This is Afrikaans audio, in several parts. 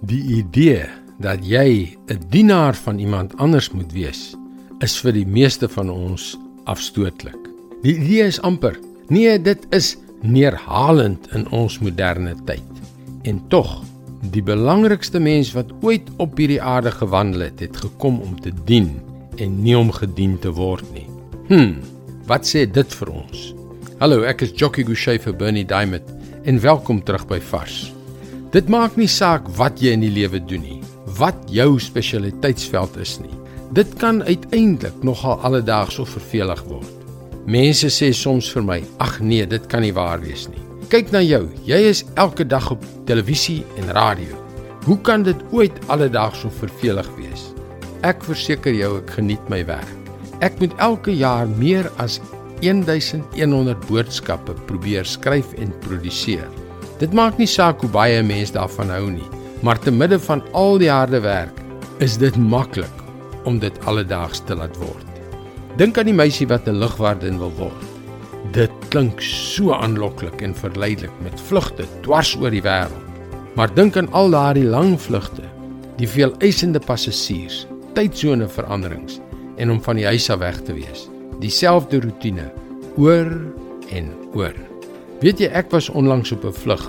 Die idee dat jy 'n dienaar van iemand anders moet wees, is vir die meeste van ons afstootlik. Die idee is amper, nee, dit is neerhalend in ons moderne tyd. En tog, die belangrikste mens wat ooit op hierdie aarde gewandel het, het gekom om te dien en nie om gedien te word nie. Hm, wat sê dit vir ons? Hallo, ek is Jockey Gouchee vir Bernie Diamond en welkom terug by Vars. Dit maak nie saak wat jy in die lewe doen nie, wat jou spesialiteitsveld is nie. Dit kan uiteindelik nogal alledaags of vervelig word. Mense sê soms vir my: "Ag nee, dit kan nie waar wees nie." Kyk na jou. Jy is elke dag op televisie en radio. Hoe kan dit ooit alledaags of vervelig wees? Ek verseker jou, ek geniet my werk. Ek moet elke jaar meer as 1100 boodskappe probeer skryf en produseer. Dit maak nie saak hoe baie mense daarvan hou nie, maar te midde van al die harde werk, is dit maklik om dit alledaags te laat word. Dink aan die meisie wat 'n lugwardin wil word. Dit klink so aanloklik en verleidelik met vlugte dwars oor die wêreld. Maar dink aan al daardie lang vlugte, die veel eisende passasiers, tydsone veranderings en om van die huis af weg te wees. Dieselfde rotine oor en oor. Weet jy ek was onlangs op 'n vlug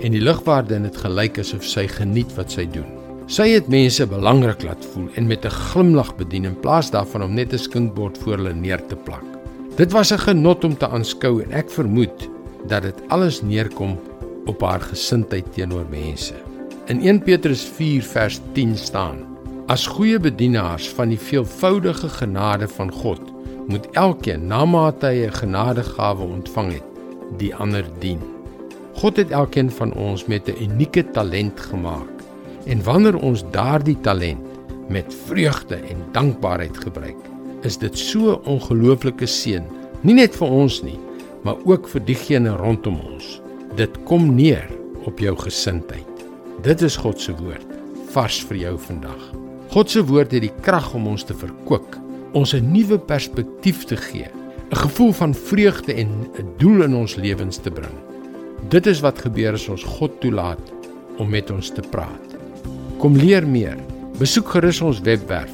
en die lugwardin het gelyk asof sy geniet wat sy doen. Sy het mense belangrik laat voel en met 'n glimlag bedien in plaas daarvan om net 'n skinkbord voor hulle neer te plak. Dit was 'n genot om te aanskou en ek vermoed dat dit alles neerkom op haar gesindheid teenoor mense. In 1 Petrus 4 vers 10 staan: As goeie bedienaars van die veelvoudige genade van God, moet elkeen na mate hy 'n genadegawe ontvang het, die ander dien. God het elkeen van ons met 'n unieke talent gemaak. En wanneer ons daardie talent met vreugde en dankbaarheid gebruik, is dit so 'n ongelooflike seën, nie net vir ons nie, maar ook vir diegene rondom ons. Dit kom neer op jou gesindheid. Dit is God se woord, vars vir jou vandag. God se woord het die krag om ons te verkoop, ons 'n nuwe perspektief te gee 'n gevoel van vreugde en 'n doel in ons lewens te bring. Dit is wat gebeur as ons God toelaat om met ons te praat. Kom leer meer. Besoek gerus ons webwerf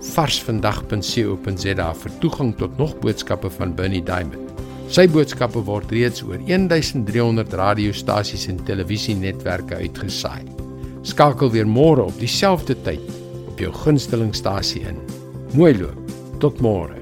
varsvandag.co.za vir toegang tot nog boodskappe van Bernie Diamond. Sy boodskappe word reeds oor 1300 radiostasies en televisienetwerke uitgesaai. Skakel weer môre op dieselfde tyd op jou gunstelingstasie in. Mooi loop. Tot môre.